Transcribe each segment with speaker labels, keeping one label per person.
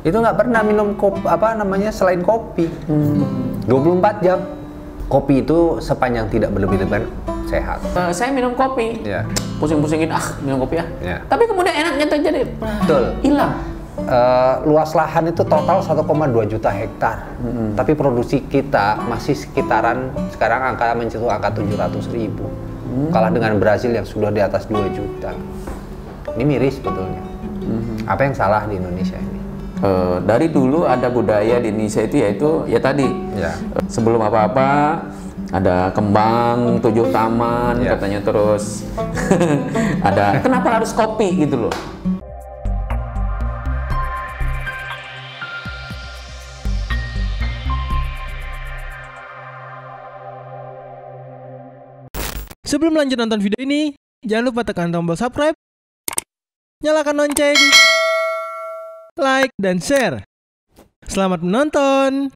Speaker 1: itu nggak pernah minum kopi apa namanya selain kopi. 24 jam. Kopi itu sepanjang tidak berlebih-lebihan sehat.
Speaker 2: Eh, saya minum kopi.
Speaker 1: Ya.
Speaker 2: Pusing-pusingin ah minum kopi ya.
Speaker 1: Ya.
Speaker 2: Tapi kemudian enaknya terjadi
Speaker 1: Betul.
Speaker 2: hilang.
Speaker 1: Eh, luas lahan itu total 1,2 juta hektar. Tapi produksi kita masih sekitaran sekarang angka menyentuh angka 700 ribu. Kalah dengan Brazil yang sudah di atas 2 juta. Ini miris sebetulnya. Apa yang salah di Indonesia
Speaker 2: Eh, dari dulu ada budaya di Indonesia itu yaitu ya tadi
Speaker 1: Ya.
Speaker 2: sebelum apa-apa ada kembang tujuh taman
Speaker 1: Ya.
Speaker 2: katanya terus ada kenapa harus kopi gitu loh
Speaker 3: Sebelum lanjut nonton video ini, jangan lupa tekan tombol subscribe, nyalakan lonceng, like, dan share. Selamat menonton!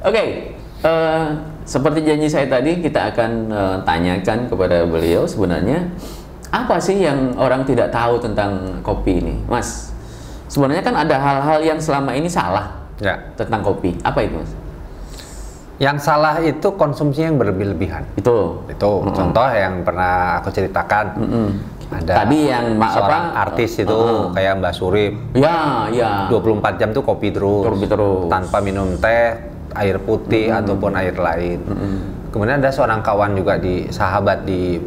Speaker 2: Oke, eh, seperti janji saya tadi, kita akan eh, tanyakan kepada beliau sebenarnya apa sih yang orang tidak tahu tentang kopi ini, Mas? Sebenarnya kan ada hal-hal yang selama ini salah
Speaker 1: Ya.
Speaker 2: tentang kopi. Apa itu, Mas?
Speaker 1: Yang salah itu konsumsi yang berlebih-lebihan.
Speaker 2: Itu.
Speaker 1: Itu contoh yang pernah aku ceritakan.
Speaker 2: Mm-mm.
Speaker 1: Ada
Speaker 2: Tadi yang
Speaker 1: seorang
Speaker 2: apa?
Speaker 1: artis itu
Speaker 2: Uh-uh.
Speaker 1: kayak Mbak Surip
Speaker 2: Ya, ya.
Speaker 1: 24 jam tuh kopi terus,
Speaker 2: Kopi terus.
Speaker 1: tanpa minum teh, air putih ataupun air lain. Kemudian ada seorang kawan juga di sahabat di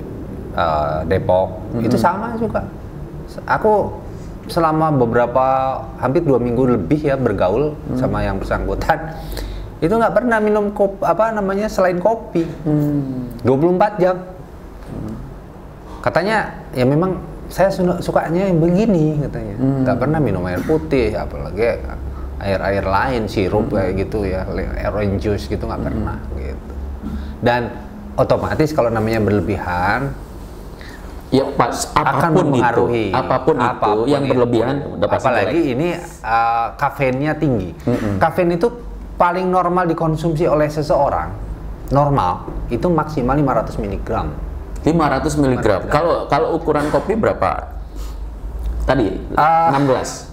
Speaker 1: uh, Depok, itu sama juga. Aku selama beberapa hampir dua minggu lebih ya bergaul sama yang bersangkutan, itu nggak pernah minum kop apa namanya selain kopi, 24 jam. Katanya ya memang saya su- sukanya yang begini katanya. Nggak pernah minum air putih, apalagi air-air lain, sirup kayak gitu ya, orange juice gitu nggak pernah gitu. Dan otomatis kalau namanya berlebihan
Speaker 2: Ya pas
Speaker 1: akan
Speaker 2: apa pun itu,
Speaker 1: mempengaruhi
Speaker 2: apa pun, itu yang
Speaker 1: itu.
Speaker 2: berlebihan udah pasti
Speaker 1: apalagi
Speaker 2: jelek.
Speaker 1: ini uh, kafeinnya tinggi. Kafein itu paling normal dikonsumsi oleh seseorang normal itu maksimal 500 mg.
Speaker 2: 500 mg. Kalau kalau ukuran kopi berapa? Tadi
Speaker 1: Ah.
Speaker 2: 16.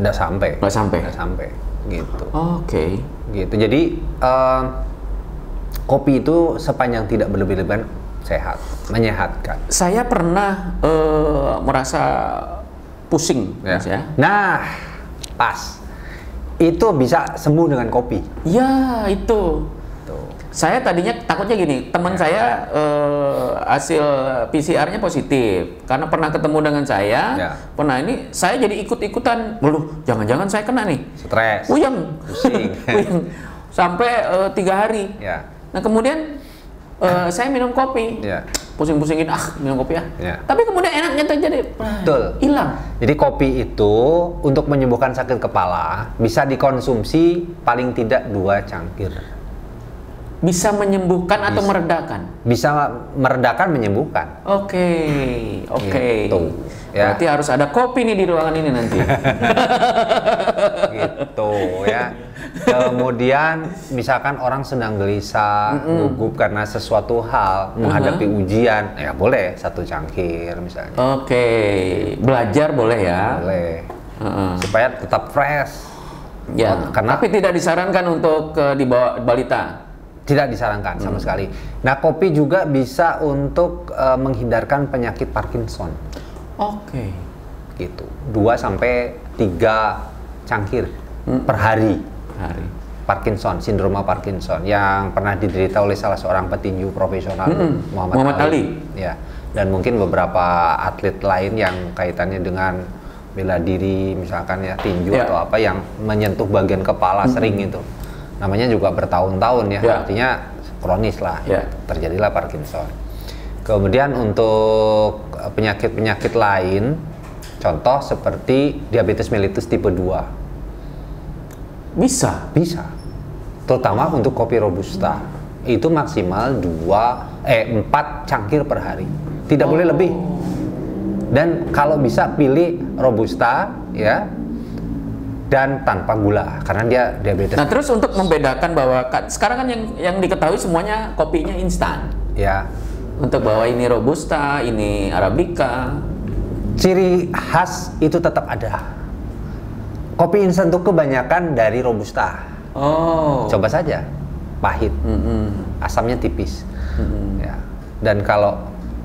Speaker 1: Nggak sampai.
Speaker 2: Nggak sampai.
Speaker 1: Nggak sampai. Gitu.
Speaker 2: Oke.
Speaker 1: Gitu. Jadi uh, kopi itu sepanjang tidak berlebih-lebihan sehat, menyehatkan.
Speaker 2: Saya pernah eh, merasa pusing, Mas ya.
Speaker 1: Nah, pas. Itu bisa sembuh dengan kopi.
Speaker 2: Ya, itu. Saya tadinya takutnya gini, teman saya eh, hasil PCR-nya positif karena pernah ketemu dengan saya.
Speaker 1: Ya.
Speaker 2: Pernah ini saya jadi ikut-ikutan, belum jangan-jangan saya kena nih.
Speaker 1: Stres.
Speaker 2: Puyeng.
Speaker 1: Pusing.
Speaker 2: Sampai eh, tiga hari.
Speaker 1: Ya.
Speaker 2: Nah kemudian eh, saya minum kopi.
Speaker 1: Ya.
Speaker 2: Pusing-pusingin ah minum kopi ya.
Speaker 1: Ya.
Speaker 2: Tapi kemudian enaknya terjadi
Speaker 1: Betul.
Speaker 2: hilang.
Speaker 1: Jadi kopi itu untuk menyembuhkan sakit kepala bisa dikonsumsi paling tidak dua cangkir.
Speaker 2: Bisa menyembuhkan atau
Speaker 1: Bisa.
Speaker 2: meredakan.
Speaker 1: Bisa meredakan menyembuhkan.
Speaker 2: Oke, oke.
Speaker 1: Gitu, ya.
Speaker 2: Berarti harus ada kopi nih di ruangan ini nanti.
Speaker 1: gitu ya. Kemudian misalkan orang sedang gelisah, gugup karena sesuatu hal, menghadapi ujian, ya boleh satu cangkir misalnya.
Speaker 2: Oke, belajar boleh ya.
Speaker 1: Boleh.
Speaker 2: Heeh.
Speaker 1: Supaya tetap fresh.
Speaker 2: Ya,
Speaker 1: karena
Speaker 2: tapi tidak disarankan untuk eh, dibawa balita.
Speaker 1: Tidak disarankan sama sekali. Nah, kopi juga bisa untuk eh, menghindarkan penyakit Parkinson.
Speaker 2: Oke.
Speaker 1: gitu. 2 sampai 3 cangkir per hari.
Speaker 2: Hari.
Speaker 1: Parkinson, sindroma Parkinson yang pernah diderita oleh salah seorang petinju profesional
Speaker 2: Mm-mm.
Speaker 1: Muhammad,
Speaker 2: Muhammad Ali.
Speaker 1: Ya. Dan mungkin beberapa atlet lain yang kaitannya dengan bela diri misalkan ya tinju
Speaker 2: Ya.
Speaker 1: atau apa yang menyentuh bagian kepala sering itu. Namanya juga bertahun-tahun ya.
Speaker 2: Ya.
Speaker 1: Artinya kronis lah.
Speaker 2: Ya.
Speaker 1: Terjadilah Parkinson. Kemudian untuk penyakit-penyakit lain contoh seperti diabetes mellitus tipe 2
Speaker 2: Bisa.
Speaker 1: bisa. Terutama untuk kopi robusta. Itu maksimal 2 eh 4 cangkir per hari. Tidak boleh lebih. Dan kalau bisa pilih robusta ya dan tanpa gula karena dia diabetes.
Speaker 2: Nah, terus untuk membedakan bahwa kan- sekarang kan yang yang diketahui semuanya kopinya instan.
Speaker 1: Ya.
Speaker 2: Untuk bahwa ini robusta, ini arabica.
Speaker 1: Ciri khas itu tetap ada. Kopi instan itu kebanyakan dari robusta.
Speaker 2: Oh.
Speaker 1: Coba saja, pahit,
Speaker 2: Mm-mm.
Speaker 1: asamnya tipis.
Speaker 2: Mm-mm.
Speaker 1: Ya. Dan kalau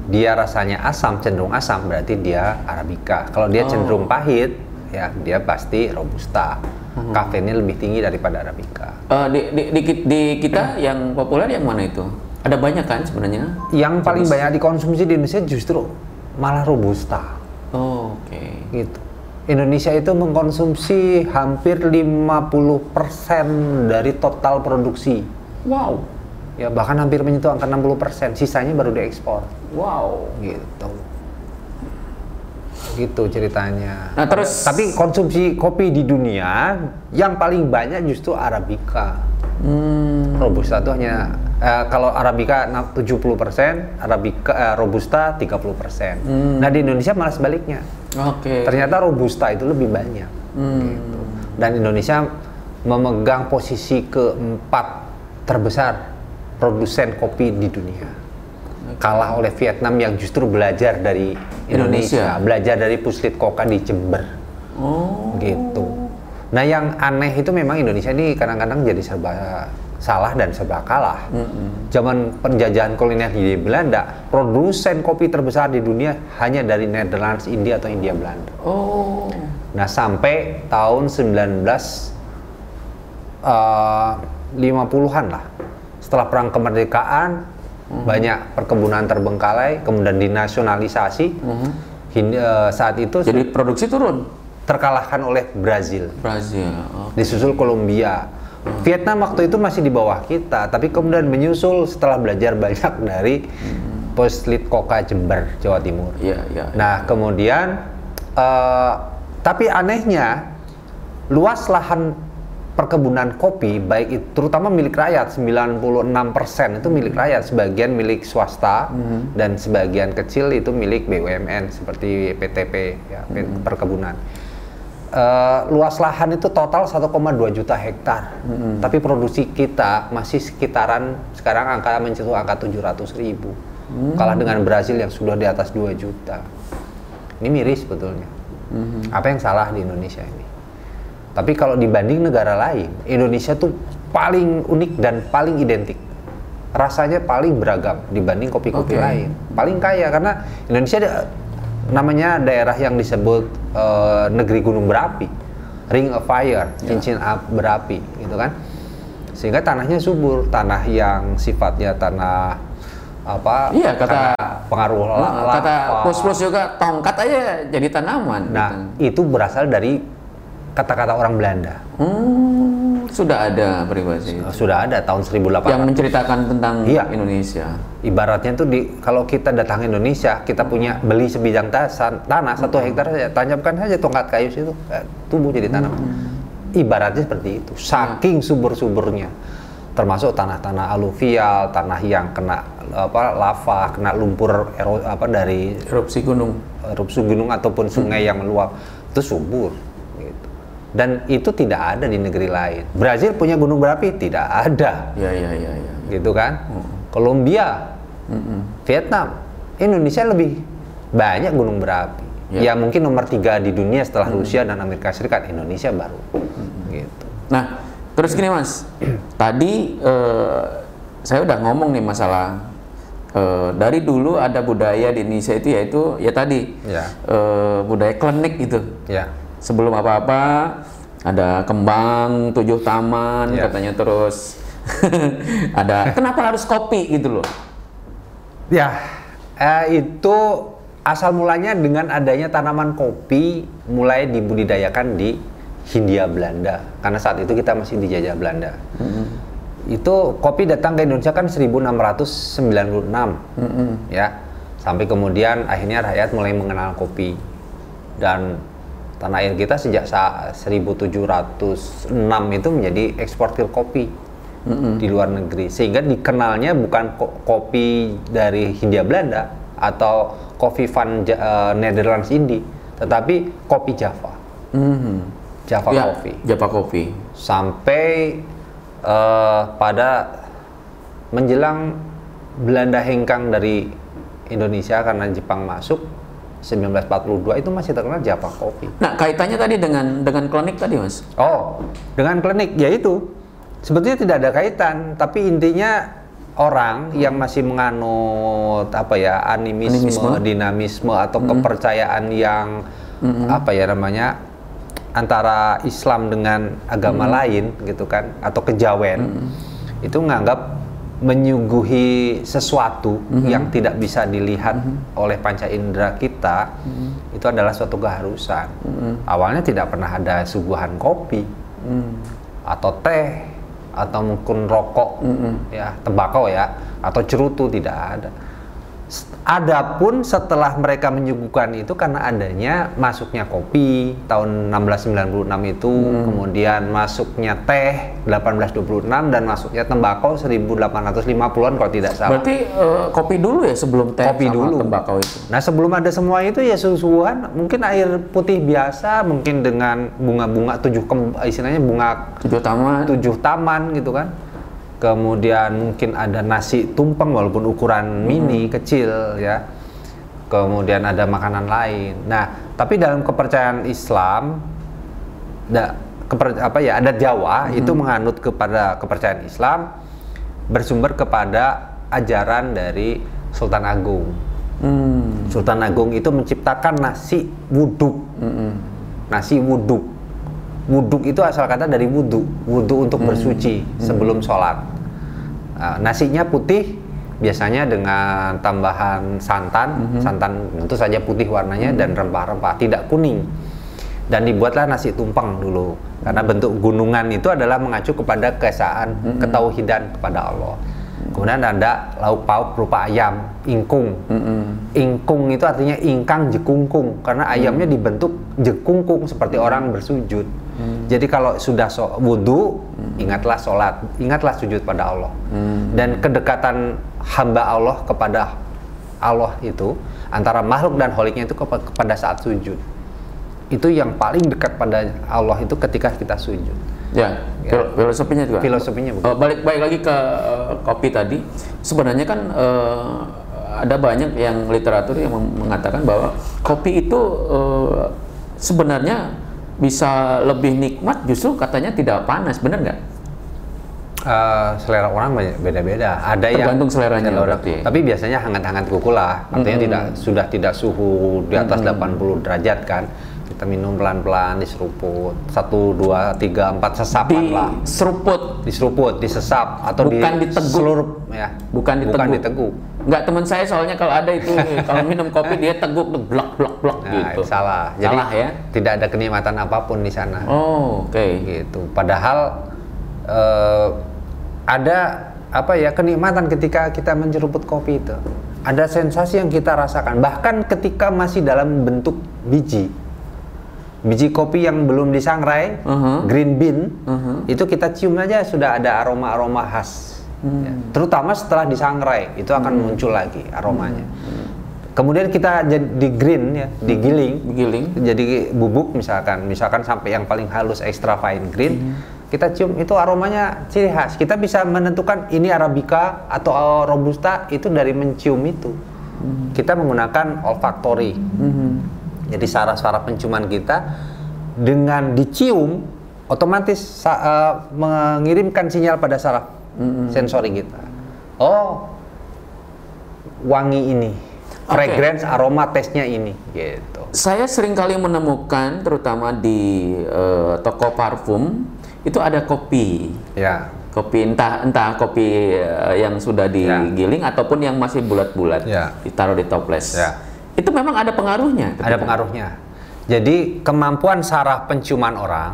Speaker 1: dia rasanya asam, cenderung asam, berarti dia arabica. Kalau dia
Speaker 2: Oh.
Speaker 1: cenderung pahit, ya dia pasti robusta.
Speaker 2: Mm-hmm.
Speaker 1: Kafeinnya lebih tinggi daripada arabica.
Speaker 2: Eh, di, di, di, di kita yang populer yang mana itu? Ada banyak kan sebenarnya?
Speaker 1: Yang paling banyak dikonsumsi di Indonesia justru malah robusta.
Speaker 2: Oh, Oke.
Speaker 1: gitu. Indonesia itu mengkonsumsi hampir 50% dari total produksi.
Speaker 2: Wow.
Speaker 1: Ya bahkan hampir menyentuh angka 60%, sisanya baru diekspor.
Speaker 2: Wow.
Speaker 1: Gitu. Gitu ceritanya.
Speaker 2: Nah, terus-
Speaker 1: tapi konsumsi kopi di dunia yang paling banyak justru arabica.
Speaker 2: Hmm.
Speaker 1: Robusta itu hanya eh, kalau arabica na- 70%, arabica eh, robusta 30%.
Speaker 2: Hmm.
Speaker 1: Nah, di Indonesia malah sebaliknya.
Speaker 2: Oke.
Speaker 1: Ternyata robusta itu lebih banyak.
Speaker 2: Hmm.
Speaker 1: Gitu. Dan Indonesia memegang posisi keempat terbesar produsen kopi di dunia. Kalah oleh Vietnam yang justru belajar dari Indonesia,
Speaker 2: Indonesia.
Speaker 1: belajar dari Puslit Koka di Jember.
Speaker 2: Oh.
Speaker 1: Gitu. Nah, yang aneh itu memang Indonesia ini kadang-kadang jadi serba salah dan serba kalah. Zaman penjajahan kolonial di Belanda, produsen kopi terbesar di dunia hanya dari Netherlands, India atau India Belanda.
Speaker 2: Oh.
Speaker 1: Nah, sampai tahun 19 eh, 50-an lah. Setelah perang kemerdekaan, banyak perkebunan terbengkalai, kemudian dinasionalisasi. Hin- eh, saat itu
Speaker 2: Jadi produksi turun.
Speaker 1: terkalahkan oleh Brazil.
Speaker 2: Brazil. Oh.
Speaker 1: Disusul Kolombia. Vietnam waktu itu masih di bawah kita, tapi kemudian menyusul setelah belajar banyak dari Poslit Koka Jember, Jawa Timur.
Speaker 2: Iya, iya.
Speaker 1: Nah, kemudian eh, tapi anehnya luas lahan perkebunan kopi baik itu terutama milik rakyat 96% itu milik rakyat, sebagian milik swasta dan sebagian kecil itu milik BUMN seperti PTP ya, P- perkebunan. Eh, luas lahan itu total 1,2 juta hektar. Tapi produksi kita masih sekitaran sekarang angka menyentuh angka 700 ribu. Kalah dengan Brazil yang sudah di atas 2 juta. Ini miris sebetulnya. Apa yang salah di Indonesia ini? Tapi kalau dibanding negara lain, Indonesia tuh paling unik dan paling identik. Rasanya paling beragam dibanding kopi-kopi
Speaker 2: Oke.
Speaker 1: lain. Paling kaya karena Indonesia ada- namanya daerah yang disebut eh, negeri gunung berapi, ring of fire, cincin ap- berapi, gitu kan. Sehingga tanahnya subur, tanah yang sifatnya tanah apa?
Speaker 2: Iya, kata-
Speaker 1: pengaruh la-
Speaker 2: Nah, kata plus-plus juga tongkat aja jadi tanaman.
Speaker 1: Nah, itu berasal dari kata-kata orang Belanda.
Speaker 2: Hmm, sudah ada peribahasa itu.
Speaker 1: Sudah ada tahun 1800.
Speaker 2: Yang menceritakan tentang
Speaker 1: Iya.
Speaker 2: Indonesia.
Speaker 1: Ibaratnya tuh di kalau kita datang Indonesia, kita punya beli sebidang tasan- tanah satu hektar saja, tancapkan saja tongkat kayu situ, eh, tumbuh jadi tanaman. Ibaratnya seperti itu. Saking subur-suburnya. Termasuk tanah-tanah aluvial, tanah yang kena apa lava, kena lumpur ero, apa dari
Speaker 2: Erupsi gunung.
Speaker 1: erupsi gunung ataupun sungai yang meluap itu subur. Dan itu tidak ada di negeri lain. Brazil punya gunung berapi? Tidak ada.
Speaker 2: Ya, ya, ya, ya.
Speaker 1: gitu kan? Kolombia? Vietnam? Indonesia lebih banyak gunung berapi.
Speaker 2: Ya.
Speaker 1: ya mungkin nomor tiga di dunia setelah Rusia dan Amerika Serikat. Indonesia baru. Gitu.
Speaker 2: Nah, terus gini mas, tadi eh, saya udah ngomong nih masalah eh, dari dulu ada budaya di Indonesia itu yaitu ya tadi
Speaker 1: Ya.
Speaker 2: eh, budaya klinik gitu.
Speaker 1: ya
Speaker 2: Sebelum apa-apa ada kembang tujuh taman
Speaker 1: Ya.
Speaker 2: katanya terus ada kenapa harus kopi gitu loh?
Speaker 1: Ya, eh, itu asal mulanya dengan adanya tanaman kopi mulai dibudidayakan di Hindia Belanda. Karena saat itu kita masih dijajah Belanda. Itu kopi datang ke Indonesia kan 1696, ya. Sampai kemudian akhirnya rakyat mulai mengenal kopi dan tanah air kita sejak sa- 1706 itu menjadi eksportir kopi di luar negeri sehingga dikenalnya bukan ko- kopi dari Hindia Belanda atau kopi van Ja- eh, Netherlands Indi tetapi kopi Java
Speaker 2: Mhm.
Speaker 1: Java
Speaker 2: Ya,
Speaker 1: Coffee
Speaker 2: Java Coffee.
Speaker 1: sampai eh, pada menjelang Belanda hengkang dari Indonesia karena Jepang masuk 1942 itu masih terkenal Java Kopi.
Speaker 2: Nah, kaitannya tadi dengan dengan klinik tadi, Mas.
Speaker 1: Oh, dengan klinik yaitu sebetulnya tidak ada kaitan, tapi intinya orang yang masih menganut apa ya animisme,
Speaker 2: Animisme.
Speaker 1: dinamisme atau kepercayaan yang apa ya namanya antara Islam dengan agama lain gitu kan atau kejawen itu menganggap menyuguhi sesuatu yang tidak bisa dilihat oleh panca indera kita itu adalah suatu keharusan. Awalnya tidak pernah ada suguhan kopi atau teh atau mungkin rokok ya tembakau ya atau cerutu tidak ada. Adapun setelah mereka menyuguhkan itu karena adanya masuknya kopi tahun 1696 itu, kemudian masuknya teh 1826 dan masuknya tembakau 1850-an kalau tidak salah.
Speaker 2: Berarti eh, kopi dulu ya sebelum teh
Speaker 1: Kopi
Speaker 2: sama
Speaker 1: dulu.
Speaker 2: tembakau itu.
Speaker 1: Nah sebelum ada semua itu ya susuhan mungkin air putih biasa mungkin dengan bunga-bunga tujuh kem, istilahnya bunga
Speaker 2: Tujuh taman.
Speaker 1: tujuh taman gitu kan kemudian mungkin ada nasi tumpeng walaupun ukuran mini kecil ya. Kemudian ada makanan lain. Nah tapi dalam kepercayaan Islam da, keper, apa ya adat Jawa itu menganut kepada kepercayaan Islam bersumber kepada ajaran dari Sultan Agung.
Speaker 2: Hmm.
Speaker 1: Sultan Agung itu menciptakan nasi wuduk. Nasi wuduk wuduk itu asal kata dari wudhu wudhu untuk bersuci sebelum sholat. Nah, nasinya putih biasanya dengan tambahan santan. Santan tentu saja putih warnanya dan rempah-rempah tidak kuning. Dan dibuatlah nasi tumpeng dulu karena bentuk gunungan itu adalah mengacu kepada keesaan ketauhidan kepada Allah. Kemudian ada lauk pauk berupa ayam ingkung. Ingkung itu artinya ingkang jekungkung karena ayamnya dibentuk jekungkung seperti orang bersujud jadi kalau sudah so wudhu ingatlah sholat ingatlah sujud pada Allah. Dan kedekatan hamba Allah kepada Allah itu antara makhluk dan holiknya itu kepa- kepada saat sujud. Itu yang paling dekat pada Allah itu ketika kita sujud.
Speaker 2: Ya, fil- filosofinya juga.
Speaker 1: filosofinya begitu.
Speaker 2: Eh, balik balik lagi ke eh, kopi tadi. Sebenarnya kan eh, ada banyak yang literatur yang mengatakan bahwa kopi itu eh, sebenarnya bisa lebih nikmat justru katanya tidak panas, benar nggak?
Speaker 1: Eh, selera orang banyak- beda-beda. Ada yang
Speaker 2: Tergantung seleranya
Speaker 1: orang,
Speaker 2: berarti.
Speaker 1: tapi biasanya hangat-hangat kuku lah. Artinya tidak sudah tidak suhu di atas 80 derajat kan. Kita minum pelan-pelan diseruput. Satu, dua, tiga, empat sesapan
Speaker 2: Di
Speaker 1: lah.
Speaker 2: seruput,
Speaker 1: Diseruput, disesap atau
Speaker 2: Bukan diteguk.
Speaker 1: diselurup ya.
Speaker 2: bukan diteguk.
Speaker 1: Bukan diteguk.
Speaker 2: Nggak teman saya soalnya kalau ada itu kalau minum kopi dia teguk blok blok blok
Speaker 1: Nah,
Speaker 2: gitu.
Speaker 1: itu salah. Jadi
Speaker 2: Salah ya?
Speaker 1: tidak ada kenikmatan apa pun di sana.
Speaker 2: Oh, oke.
Speaker 1: gitu. Padahal eh, ada apa ya kenikmatan ketika kita menceruput kopi itu. Ada sensasi yang kita rasakan bahkan ketika masih dalam bentuk biji. Biji kopi yang belum disangrai,
Speaker 2: Mhm.
Speaker 1: green bean, itu kita cium aja sudah ada aroma-aroma khas. Ya. Terutama setelah disangrai, itu akan muncul lagi aromanya. Kemudian kita jadi di green ya, digiling,
Speaker 2: Digiling.
Speaker 1: jadi bubuk misalkan misalkan sampai yang paling halus extra fine green kita cium itu aromanya ciri khas. Kita bisa menentukan ini arabica atau robusta itu dari mencium itu. Kita menggunakan olfactory jadi saraf-saraf penciuman kita dengan dicium otomatis eh, mengirimkan sinyal pada saraf sensori kita oh wangi ini fragrance aroma taste-nya ini gitu
Speaker 2: Saya sering kali menemukan terutama di eh, toko parfum itu ada kopi.
Speaker 1: ya
Speaker 2: Kopi entah entah kopi eh, yang sudah digiling ataupun yang masih bulat-bulat
Speaker 1: Ya.
Speaker 2: ditaruh di toples.
Speaker 1: Ya.
Speaker 2: Itu memang ada pengaruhnya.
Speaker 1: ada pengaruhnya. Jadi kemampuan saraf penciuman orang,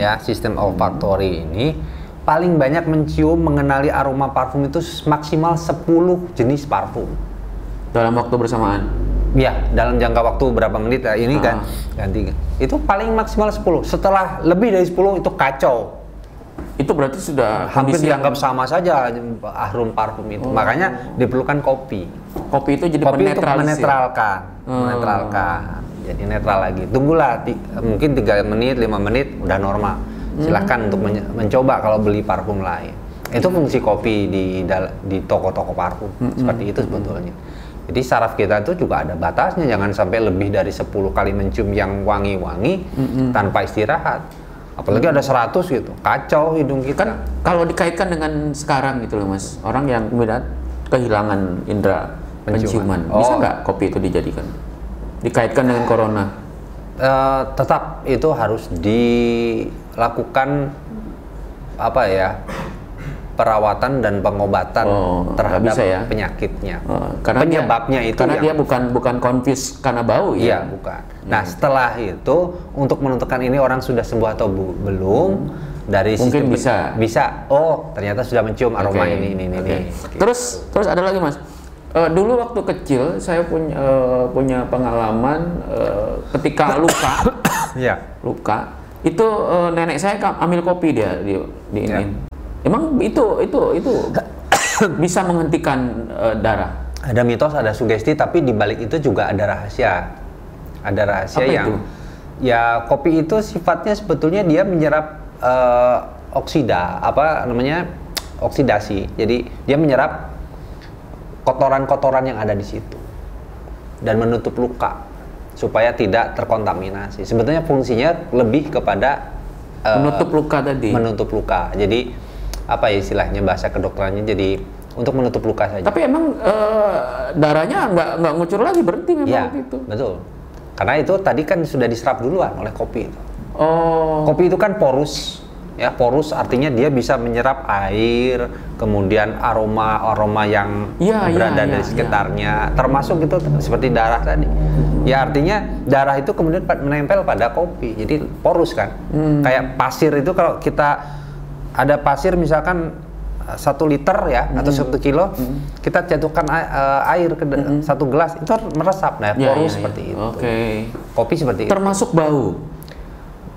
Speaker 1: ya sistem olfactory ini paling banyak mencium mengenali aroma parfum itu maksimal 10 jenis parfum.
Speaker 2: dalam waktu bersamaan.
Speaker 1: Ya, dalam jangka waktu berapa menit ya, ini kan ganti. Itu paling maksimal 10. Setelah lebih dari 10 itu kacau.
Speaker 2: Itu berarti sudah
Speaker 1: Hampir
Speaker 2: yang-
Speaker 1: dianggap sama saja harum parfum itu. Makanya diperlukan kopi.
Speaker 2: kopi itu jadi
Speaker 1: kopi
Speaker 2: ya?
Speaker 1: menetralkan,
Speaker 2: Hmm.
Speaker 1: menetralkan. Jadi netral lagi. Tunggulah ti- mungkin 3 menit, 5 menit udah normal. Silahkan untuk menye- mencoba kalau beli parfum lain. Itu fungsi kopi di di toko-toko parfum. Seperti itu sebetulnya. Jadi saraf kita itu juga ada batasnya, jangan sampai lebih dari 10 kali mencium yang wangi-wangi tanpa istirahat. Apalagi ada 100 gitu, kacau hidung kita.
Speaker 2: Kan kalau dikaitkan dengan sekarang gitu loh mas, orang yang kemudian kehilangan indera
Speaker 1: Penciuman.
Speaker 2: penciuman, bisa
Speaker 1: Oh.
Speaker 2: nggak kopi itu dijadikan? Dikaitkan dengan corona?
Speaker 1: Eh, tetap itu harus dilakukan apa ya perawatan dan pengobatan
Speaker 2: Oh,
Speaker 1: terhadap
Speaker 2: bisa ya?
Speaker 1: penyakitnya.
Speaker 2: Oh, karena dia-
Speaker 1: Penyebabnya itu
Speaker 2: karena
Speaker 1: yang-
Speaker 2: dia bukan bukan konfis karena bau
Speaker 1: Iya,
Speaker 2: ya.
Speaker 1: bukan. Nah, setelah itu untuk menentukan ini orang sudah sembuh atau bu- belum dari
Speaker 2: Mungkin
Speaker 1: sistem-
Speaker 2: bisa.
Speaker 1: Bisa. Oh, ternyata sudah mencium aroma ini ini ini.
Speaker 2: oke.
Speaker 1: ini.
Speaker 2: Terus terus ada lagi mas. Eh, dulu waktu kecil saya punya eh, punya pengalaman eh, ketika luka
Speaker 1: Iya.
Speaker 2: luka itu eh, nenek saya ambil kopi dia di, di
Speaker 1: Ya.
Speaker 2: Emang itu itu itu bisa menghentikan eh, darah.
Speaker 1: Ada mitos, ada sugesti, tapi di balik itu juga ada rahasia. Ada rahasia
Speaker 2: Apa
Speaker 1: yang
Speaker 2: itu?
Speaker 1: ya kopi itu sifatnya sebetulnya dia menyerap eh, oksida, apa namanya? oksidasi. Jadi dia menyerap kotoran-kotoran yang ada di situ dan menutup luka supaya tidak terkontaminasi. Sebetulnya fungsinya lebih kepada eh,
Speaker 2: Menutup luka tadi.
Speaker 1: menutup luka. Jadi apa ya istilahnya bahasa kedokterannya jadi untuk menutup luka saja.
Speaker 2: Tapi emang eh, darahnya nggak nggak ngucur lagi berhenti memang
Speaker 1: Iya,
Speaker 2: waktu itu.
Speaker 1: betul. Karena itu tadi kan sudah diserap duluan oleh kopi itu.
Speaker 2: Oh,
Speaker 1: Kopi itu kan porus, ya porus artinya dia bisa menyerap air, kemudian aroma-aroma yang
Speaker 2: iya,
Speaker 1: berada di
Speaker 2: iya.
Speaker 1: sekitarnya, termasuk itu seperti darah tadi. Ya artinya darah itu kemudian menempel pada kopi, jadi porus kan.
Speaker 2: Hmm.
Speaker 1: Kayak pasir itu kalau kita ada pasir misalkan uh, satu liter ya atau
Speaker 2: Hmm.
Speaker 1: satu kilo, kita jatuhkan uh, air ke de- satu gelas itu meresap, nah
Speaker 2: Ya,
Speaker 1: porus
Speaker 2: ya, ya.
Speaker 1: seperti itu.
Speaker 2: Oke.
Speaker 1: Kopi seperti itu.
Speaker 2: Termasuk bau.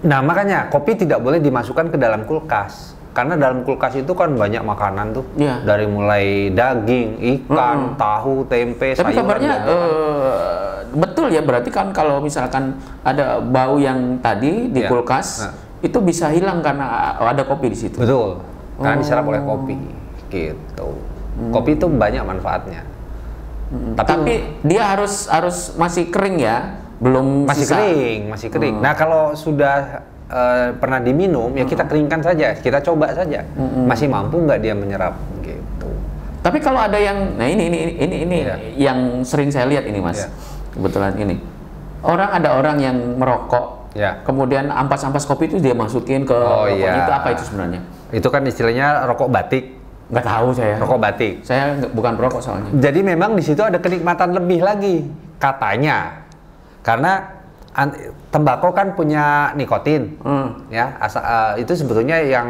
Speaker 1: Nah makanya kopi tidak boleh dimasukkan ke dalam kulkas karena dalam kulkas itu kan banyak makanan tuh
Speaker 2: Iya.
Speaker 1: dari mulai daging, ikan, tahu, tempe,
Speaker 2: Tapi
Speaker 1: sayuran.
Speaker 2: kabarnya eh, betul ya berarti kan kalau misalkan ada bau yang tadi di
Speaker 1: Iya.
Speaker 2: kulkas
Speaker 1: Nah.
Speaker 2: Itu bisa hilang karena ada kopi di situ.
Speaker 1: betul karena
Speaker 2: Oh.
Speaker 1: diserap oleh kopi gitu.
Speaker 2: Hmm.
Speaker 1: Kopi itu banyak manfaatnya.
Speaker 2: Tapi, Tapi dia harus harus masih kering ya, belum
Speaker 1: masih
Speaker 2: sisa.
Speaker 1: kering, masih kering.
Speaker 2: Hmm.
Speaker 1: Nah kalau sudah eh, pernah diminum ya kita keringkan saja, kita coba saja.
Speaker 2: Hmm.
Speaker 1: Masih mampu nggak dia menyerap gitu.
Speaker 2: Tapi kalau ada yang, nah ini ini ini ini
Speaker 1: Iya.
Speaker 2: yang sering saya lihat ini mas,
Speaker 1: Iya.
Speaker 2: kebetulan ini. Orang ada orang yang merokok,
Speaker 1: Ya.
Speaker 2: kemudian ampas-ampas kopi itu dia masukin ke
Speaker 1: Oh,
Speaker 2: rokoknya.
Speaker 1: iya.
Speaker 2: itu apa itu sebenarnya?
Speaker 1: Itu kan istilahnya rokok batik,
Speaker 2: Nggak tahu saya.
Speaker 1: rokok batik.
Speaker 2: Saya bukan perokok soalnya.
Speaker 1: Jadi memang di situ ada kenikmatan lebih lagi katanya. Karena tembakau kan punya nikotin.
Speaker 2: Hmm.
Speaker 1: Ya, asa- eh, itu sebetulnya yang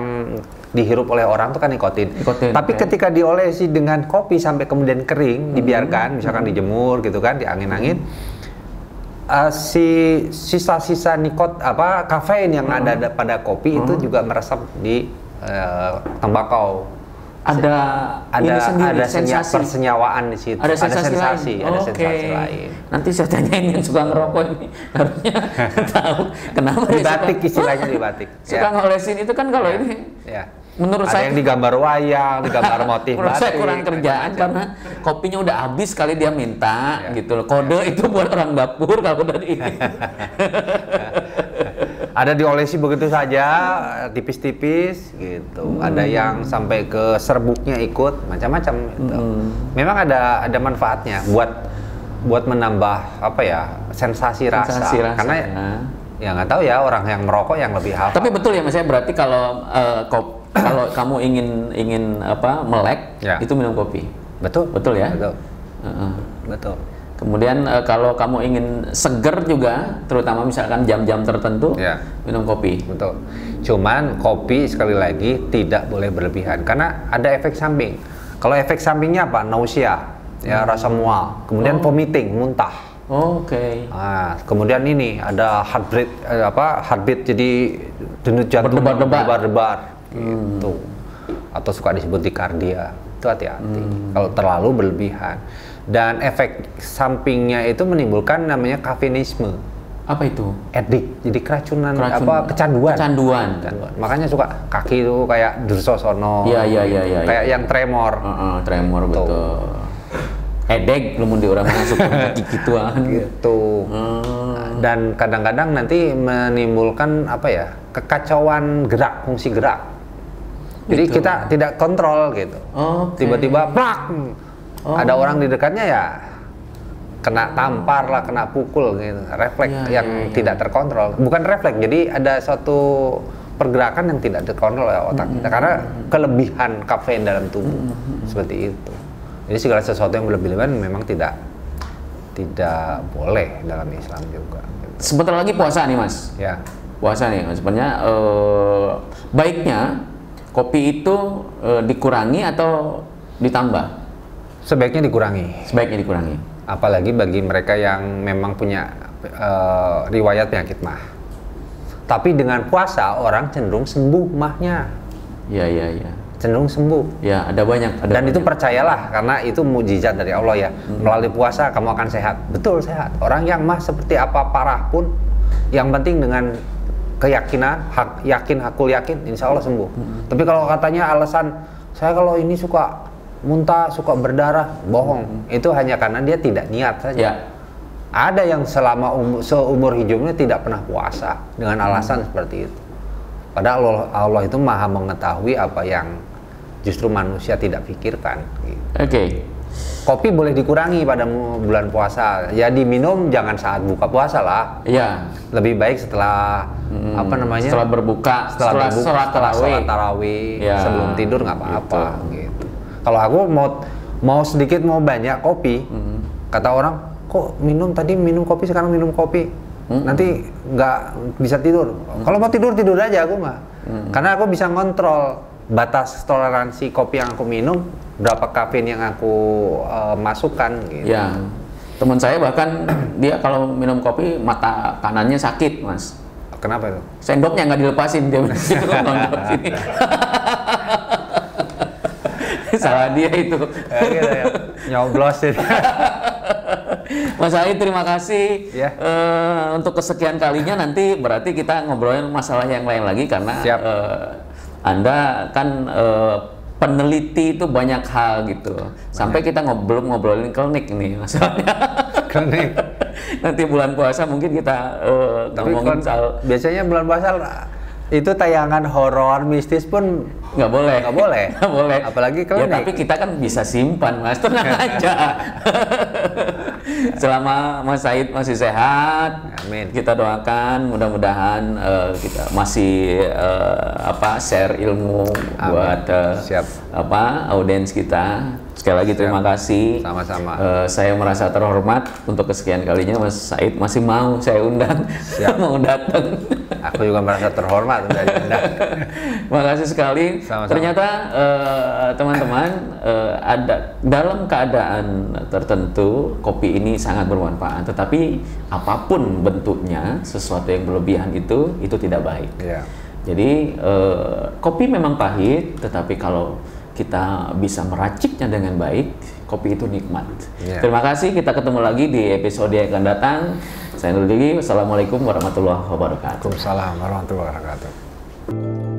Speaker 1: dihirup oleh orang itu kan nikotin.
Speaker 2: Nikotin,
Speaker 1: Tapi
Speaker 2: oke.
Speaker 1: ketika diolesi dengan kopi sampai kemudian kering, dibiarkan misalkan dijemur gitu kan, diangin-angin eh, si sisa-sisa nikot apa kafein yang ada da- pada kopi itu juga meresap di eh, tembakau.
Speaker 2: Ada,
Speaker 1: Ada
Speaker 2: sendiri,
Speaker 1: ada senya-
Speaker 2: sensasi.
Speaker 1: persenyawaan di situ.
Speaker 2: ada sensasi,
Speaker 1: sensasi,
Speaker 2: lain.
Speaker 1: ada sensasi lain.
Speaker 2: Nanti saya tanyain yang suka ngerokok ini harusnya tahu kenapa
Speaker 1: Di
Speaker 2: dia suka-
Speaker 1: batik istilahnya di batik.
Speaker 2: suka ngolesin itu kan kalau ini
Speaker 1: Ya.
Speaker 2: Menurut
Speaker 1: ada
Speaker 2: saya
Speaker 1: yang digambar wayang, digambar motif
Speaker 2: menurut
Speaker 1: batik.
Speaker 2: saya kurang kerjaan karena kopinya udah habis kali dia minta
Speaker 1: Ya.
Speaker 2: gitu loh. Kode itu buat orang dapur kalau dari ini.
Speaker 1: Ada diolesi begitu saja, tipis-tipis gitu. Ada yang sampai ke serbuknya ikut, macam-macam. Gitu. Memang ada ada manfaatnya buat buat menambah apa ya sensasi rasa.
Speaker 2: Sensasi rasa,
Speaker 1: Karena
Speaker 2: ya.
Speaker 1: ya nggak tahu ya orang yang merokok yang lebih hafal.
Speaker 2: Tapi betul ya maksudnya berarti kalau eh, kop- kalau kamu ingin ingin apa melek
Speaker 1: Ya.
Speaker 2: itu minum kopi.
Speaker 1: betul,
Speaker 2: Betul ya?
Speaker 1: betul,
Speaker 2: Heeh.
Speaker 1: betul.
Speaker 2: Kemudian eh, kalau kamu ingin seger juga, terutama misalkan jam-jam tertentu,
Speaker 1: Ya.
Speaker 2: minum kopi.
Speaker 1: Betul. Cuman kopi sekali lagi tidak boleh berlebihan karena ada efek samping. Kalau efek sampingnya apa? Nausea, ya rasa mual, kemudian vomiting, muntah.
Speaker 2: Oke.
Speaker 1: Nah, kemudian ini ada heartbeat eh, apa? Heartbeat jadi denyut jantung
Speaker 2: Berdebar-debar.
Speaker 1: Gitu. Atau suka disebut dikardia. Itu hati-hati. Kalau terlalu berlebihan. Dan efek sampingnya itu menimbulkan namanya kafeinisme
Speaker 2: Apa itu?
Speaker 1: edik jadi keracunan,
Speaker 2: Keracun-
Speaker 1: apa kecanduan
Speaker 2: Kecanduan.
Speaker 1: Kecanduan. makanya suka kaki itu kayak Dursosono
Speaker 2: Iya, iya, iya, iya,
Speaker 1: kayak yang tremor
Speaker 2: Heeh, tremor
Speaker 1: Betul.
Speaker 2: betul. edek lumun di orang masuk kaki gituan.
Speaker 1: gitu
Speaker 2: Hmm.
Speaker 1: dan kadang-kadang nanti menimbulkan apa ya kekacauan gerak fungsi gerak jadi
Speaker 2: Gitu.
Speaker 1: kita tidak kontrol gitu
Speaker 2: Oke.
Speaker 1: tiba-tiba plak
Speaker 2: Oh.
Speaker 1: ada orang di dekatnya ya kena tampar lah kena pukul gitu refleks
Speaker 2: Ya,
Speaker 1: yang
Speaker 2: ya, ya.
Speaker 1: tidak terkontrol bukan refleks jadi ada suatu pergerakan yang tidak terkontrol oleh otak kita karena kelebihan kafein dalam tubuh seperti itu jadi segala sesuatu yang berlebihan memang tidak tidak boleh dalam Islam juga.
Speaker 2: Sebentar lagi puasa nih mas.
Speaker 1: ya
Speaker 2: Puasa nih, sebenarnya eh, baiknya kopi itu eh, dikurangi atau ditambah?
Speaker 1: sebaiknya dikurangi
Speaker 2: Sebaiknya dikurangi.
Speaker 1: apalagi bagi mereka yang memang punya eh, riwayat penyakit mah. Tapi dengan puasa orang cenderung sembuh mahnya,
Speaker 2: Iya iya iya.
Speaker 1: cenderung sembuh.
Speaker 2: Ya ada banyak. Ada
Speaker 1: Dan itu
Speaker 2: banyak.
Speaker 1: percayalah karena itu mujizat dari Allah ya. Melalui puasa kamu akan sehat. Betul sehat. Orang yang mah seperti apa parah pun yang penting dengan keyakinan, hak yakin, hakul yakin, insya Allah sembuh. Tapi kalau katanya alasan saya kalau ini suka muntah, suka berdarah, bohong. Itu hanya karena dia tidak niat saja.
Speaker 2: Ya.
Speaker 1: Ada yang selama umur, seumur hidupnya tidak pernah puasa dengan alasan seperti itu. Padahal Allah, Allah itu maha mengetahui apa yang justru manusia tidak pikirkan. gitu.
Speaker 2: Oke.
Speaker 1: Kopi boleh dikurangi pada bulan puasa. Ya diminum jangan saat buka puasa lah.
Speaker 2: Iya.
Speaker 1: Lebih baik setelah
Speaker 2: Hmm,
Speaker 1: apa namanya?
Speaker 2: Setelah berbuka,
Speaker 1: setelah, berbuka,
Speaker 2: sholat
Speaker 1: setelah
Speaker 2: tarawih.
Speaker 1: sholat tarawih,
Speaker 2: Ya,
Speaker 1: sebelum tidur nggak apa-apa gitu. Kalau aku mau mau sedikit mau banyak kopi,
Speaker 2: Hmm.
Speaker 1: kata orang kok minum tadi minum kopi sekarang minum kopi,
Speaker 2: Hmm.
Speaker 1: nanti nggak bisa tidur. Kalau mau tidur tidur aja aku mah,
Speaker 2: Hmm.
Speaker 1: karena aku bisa ngontrol batas toleransi kopi yang aku minum, berapa kafein yang aku eh, masukkan gitu.
Speaker 2: Ya. Teman saya bahkan dia kalau minum kopi mata kanannya sakit, Mas.
Speaker 1: Kenapa itu?
Speaker 2: Sendoknya nggak dilepasin dia sini. Salah dia itu.
Speaker 1: Ya, gitu ya. Nyoblos itu.
Speaker 2: Mas Aid terima kasih
Speaker 1: Ya.
Speaker 2: Eh, untuk kesekian kalinya nanti berarti kita ngobrolin masalah yang lain lagi karena
Speaker 1: Siap.
Speaker 2: eh, Anda kan eh, peneliti itu banyak hal gitu. Sampai kita ngob belum ngobrolin klinik nih masalahnya.
Speaker 1: Klinik.
Speaker 2: nanti bulan puasa mungkin kita
Speaker 1: Tapi
Speaker 2: ngomongin soal
Speaker 1: biasanya bulan puasa itu tayangan horor mistis pun
Speaker 2: nggak boleh
Speaker 1: Nggak boleh.
Speaker 2: nggak boleh
Speaker 1: Apalagi
Speaker 2: ya,
Speaker 1: klinik.
Speaker 2: tapi kita kan bisa simpan mas tenang aja selama Mas Said masih sehat
Speaker 1: Amin.
Speaker 2: kita doakan mudah-mudahan eh, kita masih eh, apa share ilmu
Speaker 1: Amin.
Speaker 2: buat eh,
Speaker 1: Siap.
Speaker 2: apa audiens kita sekali lagi terima kasih
Speaker 1: Sama-sama.
Speaker 2: Eh, saya merasa terhormat untuk kesekian kalinya Mas Said masih mau saya undang
Speaker 1: Siap.
Speaker 2: mau datang
Speaker 1: Aku juga merasa terhormat udah diundang.
Speaker 2: Makasih sekali.
Speaker 1: Sama-sama.
Speaker 2: Ternyata eh, teman-teman eh, ada dalam keadaan tertentu kopi ini sangat bermanfaat. Tetapi apa pun bentuknya, sesuatu yang berlebihan itu itu tidak baik.
Speaker 1: Iya.
Speaker 2: Jadi eh, kopi memang pahit, tetapi kalau kita bisa meraciknya dengan baik, kopi itu nikmat.
Speaker 1: Iya.
Speaker 2: Terima kasih. Kita ketemu lagi di episode yang akan datang. Saya Nur Dili. Wassalamualaikum warahmatullahi wabarakatuh.
Speaker 1: Waalaikumsalam warahmatullahi wabarakatuh.